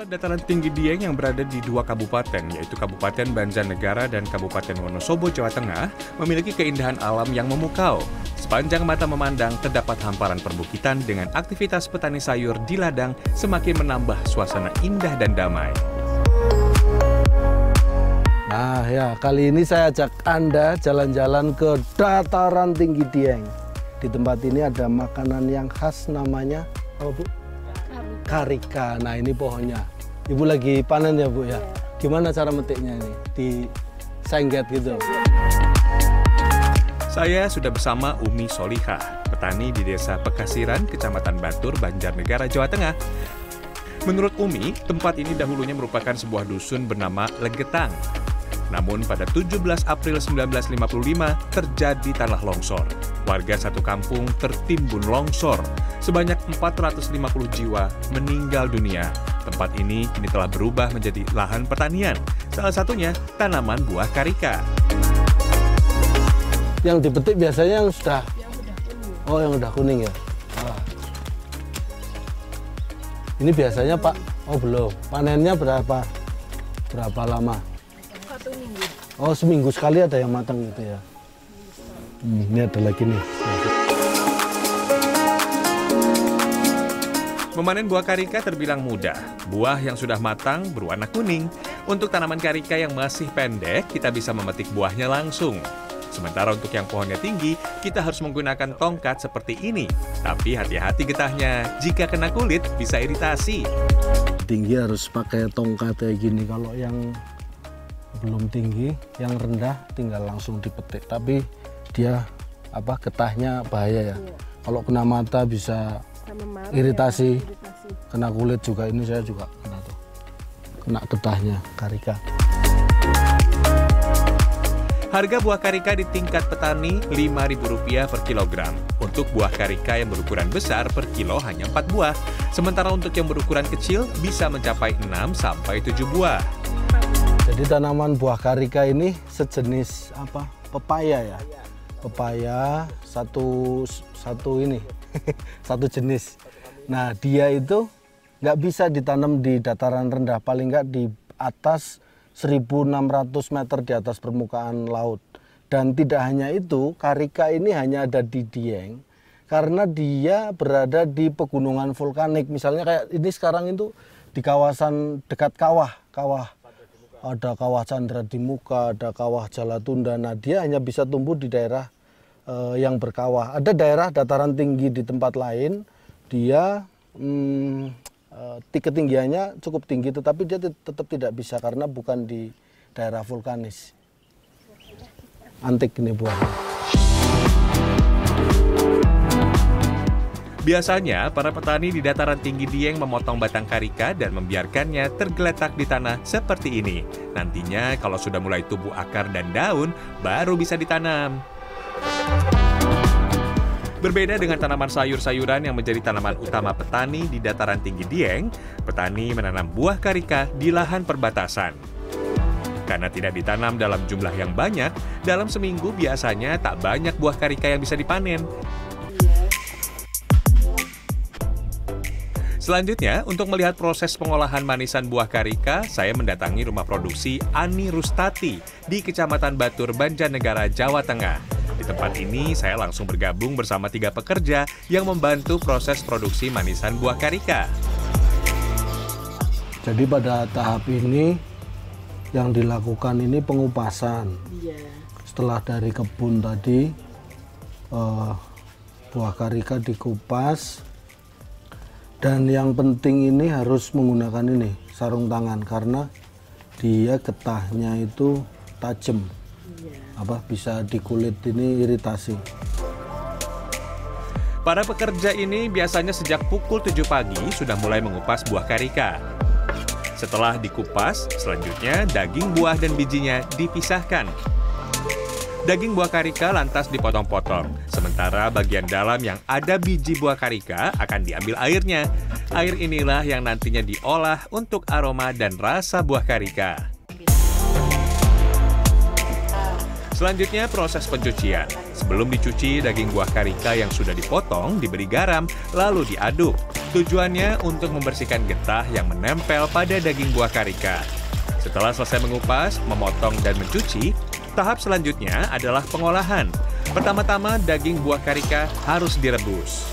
Kawasan dataran tinggi Dieng yang berada di dua kabupaten, yaitu Kabupaten Banjarnegara dan Kabupaten Wonosobo, Jawa Tengah, memiliki keindahan alam yang memukau. Sepanjang mata memandang, terdapat hamparan perbukitan dengan aktivitas petani sayur di ladang semakin menambah suasana indah dan damai. Nah ya, kali ini saya ajak Anda jalan-jalan ke dataran tinggi Dieng. Di tempat ini ada makanan yang khas namanya, apa Bu? Karika. Nah ini pohonnya. Ibu lagi panen ya Bu ya. Gimana cara metiknya ini? Di sengget gitu. Saya sudah bersama Umi Solihah, petani di desa Pekasiran, Kecamatan Batur, Banjarnegara, Jawa Tengah. Menurut Umi, tempat ini dahulunya merupakan sebuah dusun bernama Legetang. Namun pada 17 April 1955 terjadi tanah longsor. Warga satu kampung tertimbun longsor. Sebanyak 450 jiwa meninggal dunia. Tempat ini kini telah berubah menjadi lahan pertanian. Salah satunya tanaman buah karika. Yang dipetik biasanya yang sudah, oh yang udah kuning ya. Ah. Ini biasanya Pak, oh belum. Panennya berapa? Berapa lama? Satu minggu. Oh seminggu sekali ada yang matang gitu ya. Hmm, ini ada lagi nih. Memanen buah karika terbilang mudah. Buah yang sudah matang berwarna kuning. Untuk tanaman karika yang masih pendek, kita bisa memetik buahnya langsung. Sementara untuk yang pohonnya tinggi, kita harus menggunakan tongkat seperti ini. Tapi hati-hati getahnya, jika kena kulit bisa iritasi. Tinggi harus pakai tongkat kayak gini. Kalau yang belum tinggi, yang rendah tinggal langsung dipetik. Tapi dia apa getahnya bahaya ya. Kalau kena mata bisa marah iritasi, ya, iritasi. kena kulit juga. Ini saya juga kena tuh, kena getahnya karika. Harga buah karika di tingkat petani Rp5.000 per kilogram. Untuk buah karika yang berukuran besar per kilo hanya 4 buah. Sementara untuk yang berukuran kecil bisa mencapai 6 sampai 7 buah. Jadi tanaman buah karika ini sejenis apa? Pepaya ya. Pepaya satu satu ini satu jenis. Nah dia itu nggak bisa ditanam di dataran rendah paling nggak di atas 1.600 meter di atas permukaan laut. Dan tidak hanya itu, karika ini hanya ada di Dieng karena dia berada di pegunungan vulkanik. Misalnya kayak ini sekarang itu di kawasan dekat kawah, kawah ada kawah Chandra di muka, ada kawah Jalatunda. Nah, dia hanya bisa tumbuh di daerah eh, yang berkawah. Ada daerah dataran tinggi di tempat lain, dia hmm, eh, ti- ketinggiannya cukup tinggi, tetapi dia tet- tetap tidak bisa karena bukan di daerah vulkanis. Antik ini buahnya. Biasanya, para petani di dataran tinggi Dieng memotong batang karika dan membiarkannya tergeletak di tanah seperti ini. Nantinya, kalau sudah mulai tumbuh akar dan daun, baru bisa ditanam. Berbeda dengan tanaman sayur-sayuran yang menjadi tanaman utama petani di dataran tinggi Dieng, petani menanam buah karika di lahan perbatasan. Karena tidak ditanam dalam jumlah yang banyak, dalam seminggu biasanya tak banyak buah karika yang bisa dipanen. Selanjutnya, untuk melihat proses pengolahan manisan buah karika, saya mendatangi rumah produksi Ani Rustati di Kecamatan Batur, Banjarnegara, Jawa Tengah. Di tempat ini, saya langsung bergabung bersama tiga pekerja yang membantu proses produksi manisan buah karika. Jadi pada tahap ini yang dilakukan ini pengupasan. Iya. Setelah dari kebun tadi eh, buah karika dikupas dan yang penting ini harus menggunakan ini sarung tangan karena dia getahnya itu tajam apa bisa di kulit ini iritasi Para pekerja ini biasanya sejak pukul 7 pagi sudah mulai mengupas buah karika. Setelah dikupas, selanjutnya daging buah dan bijinya dipisahkan. Daging buah karika lantas dipotong-potong, sementara bagian dalam yang ada biji buah karika akan diambil airnya. Air inilah yang nantinya diolah untuk aroma dan rasa buah karika. Selanjutnya proses pencucian. Sebelum dicuci, daging buah karika yang sudah dipotong diberi garam, lalu diaduk. Tujuannya untuk membersihkan getah yang menempel pada daging buah karika. Setelah selesai mengupas, memotong, dan mencuci, tahap selanjutnya adalah pengolahan. Pertama-tama daging buah karika harus direbus.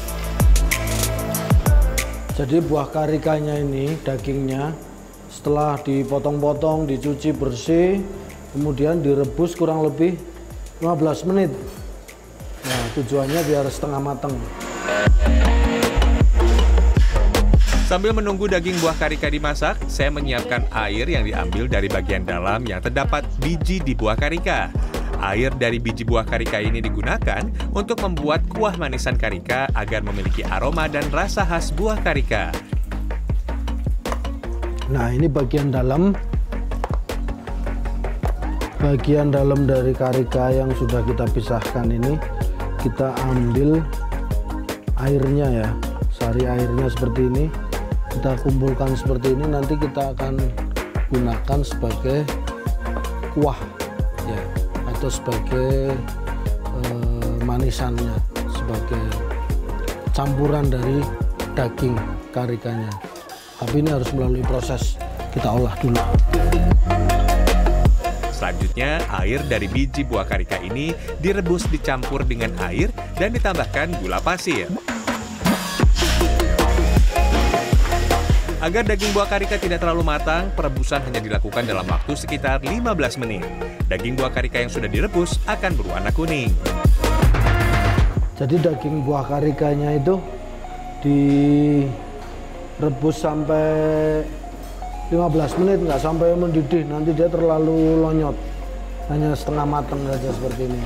Jadi buah karikanya ini, dagingnya, setelah dipotong-potong, dicuci bersih, kemudian direbus kurang lebih 15 menit. Nah, tujuannya biar setengah matang. Sambil menunggu daging buah karika dimasak, saya menyiapkan air yang diambil dari bagian dalam yang terdapat biji di buah karika. Air dari biji buah karika ini digunakan untuk membuat kuah manisan karika agar memiliki aroma dan rasa khas buah karika. Nah, ini bagian dalam bagian dalam dari karika yang sudah kita pisahkan ini kita ambil airnya ya sari airnya seperti ini kita kumpulkan seperti ini nanti kita akan gunakan sebagai kuah ya atau sebagai eh, manisannya sebagai campuran dari daging karikanya tapi ini harus melalui proses kita olah dulu Selanjutnya, air dari biji buah karika ini direbus dicampur dengan air dan ditambahkan gula pasir. Agar daging buah karika tidak terlalu matang, perebusan hanya dilakukan dalam waktu sekitar 15 menit. Daging buah karika yang sudah direbus akan berwarna kuning. Jadi daging buah karikanya itu direbus sampai 15 menit nggak sampai mendidih nanti dia terlalu lonyot hanya setengah matang saja seperti ini.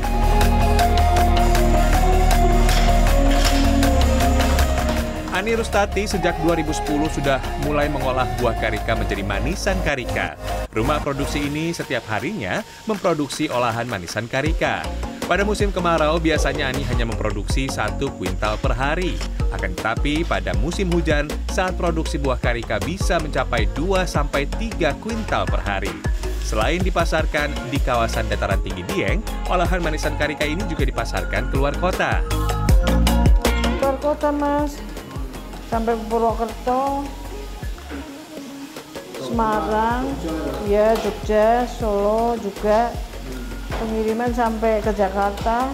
Ani Rustati sejak 2010 sudah mulai mengolah buah karika menjadi manisan karika. Rumah produksi ini setiap harinya memproduksi olahan manisan karika. Pada musim kemarau biasanya Ani hanya memproduksi satu kuintal per hari. Akan tetapi pada musim hujan saat produksi buah karika bisa mencapai 2-3 kuintal per hari. Selain dipasarkan di kawasan dataran tinggi Dieng, olahan manisan karika ini juga dipasarkan keluar kota. Keluar kota mas, sampai Purwokerto, Semarang, ya Jogja, Solo juga pengiriman sampai ke Jakarta,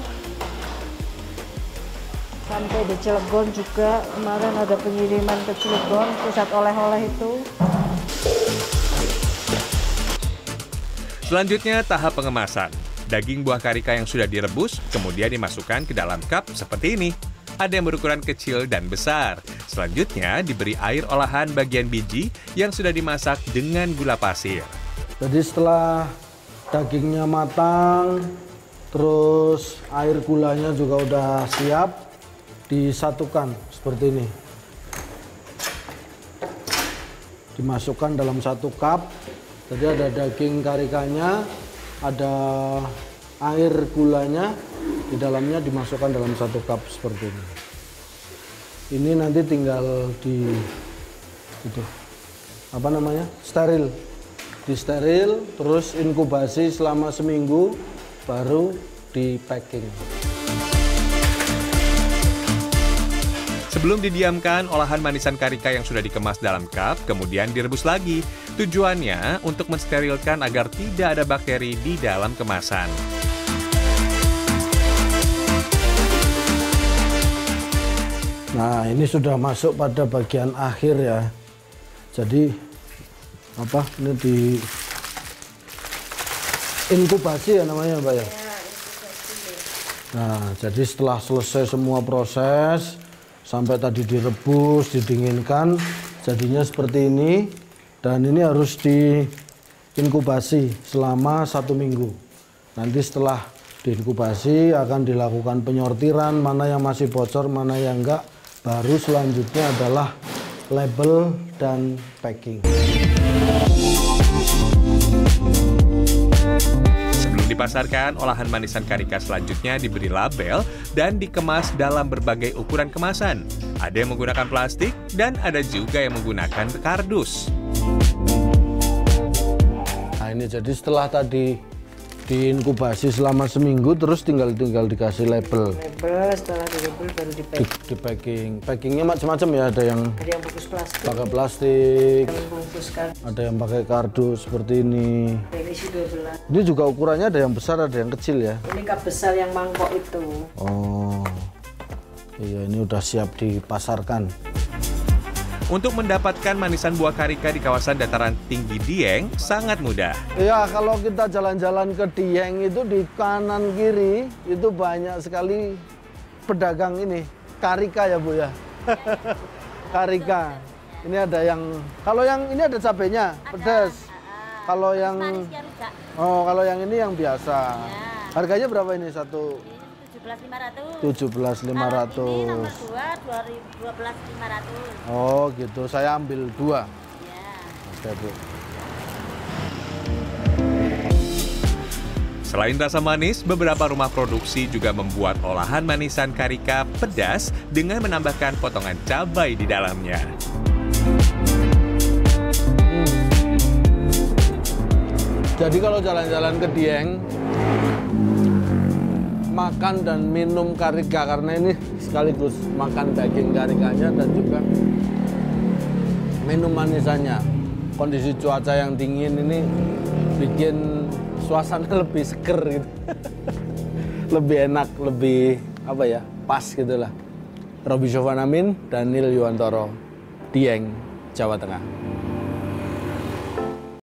sampai di Cilegon juga kemarin ada pengiriman ke Cilegon pusat oleh-oleh itu. Selanjutnya tahap pengemasan. Daging buah karika yang sudah direbus kemudian dimasukkan ke dalam cup seperti ini. Ada yang berukuran kecil dan besar. Selanjutnya diberi air olahan bagian biji yang sudah dimasak dengan gula pasir. Jadi setelah dagingnya matang, terus air gulanya juga udah siap, disatukan seperti ini. Dimasukkan dalam satu cup. Jadi ada daging karikanya, ada air gulanya, di dalamnya dimasukkan dalam satu cup seperti ini. Ini nanti tinggal di itu apa namanya steril, di steril, terus inkubasi selama seminggu, baru di packing. Sebelum didiamkan, olahan manisan karika yang sudah dikemas dalam cup kemudian direbus lagi. Tujuannya untuk mensterilkan agar tidak ada bakteri di dalam kemasan. Nah, ini sudah masuk pada bagian akhir ya. Jadi apa? Ini di inkubasi ya namanya, Mbak ya. Nah, jadi setelah selesai semua proses sampai tadi direbus, didinginkan, jadinya seperti ini dan ini harus diinkubasi selama satu minggu. Nanti setelah diinkubasi akan dilakukan penyortiran mana yang masih bocor, mana yang enggak. Baru selanjutnya adalah label dan packing. Sebelum dipasarkan, olahan manisan karika selanjutnya diberi label dan dikemas dalam berbagai ukuran kemasan. Ada yang menggunakan plastik dan ada juga yang menggunakan kardus. Nah ini jadi setelah tadi diinkubasi selama seminggu terus tinggal tinggal dikasih label. Label setelah di label baru di di, pack. Di packing. Packingnya macam-macam ya ada yang ada yang bungkus plastik. pakai plastik. Yang bungkuskan ada yang pakai kardus seperti ini. Ini isi 12 ini juga ukurannya ada yang besar ada yang kecil ya? Ini cup besar yang mangkok itu. Oh. Iya ini udah siap dipasarkan Untuk mendapatkan manisan buah karika di kawasan dataran tinggi Dieng sangat mudah. Ya kalau kita jalan-jalan ke Dieng itu di kanan kiri itu banyak sekali pedagang ini. Karika ya bu ya? Karika. Ini ada yang kalau yang ini ada cabenya pedas. Kalau yang Manisnya rujak. oh kalau yang ini yang biasa. Ya. harganya berapa ini satu Ini 17.500. tujuh belas lima Kalau Ini nomor ratus 2 12.500. oh gitu saya ambil dua Ya. oke bu Selain rasa manis, beberapa rumah produksi juga membuat olahan manisan karika pedas dengan menambahkan potongan cabai di dalamnya. Jadi kalau jalan-jalan ke Dieng, makan dan minum karika karena ini sekaligus makan daging karikanya dan juga minum manisannya. Kondisi cuaca yang dingin ini bikin suasana lebih seger gitu. lebih enak, lebih apa ya, pas gitulah. Robi Sofanamin, Daniel Yuwantoro, Dieng, Jawa Tengah.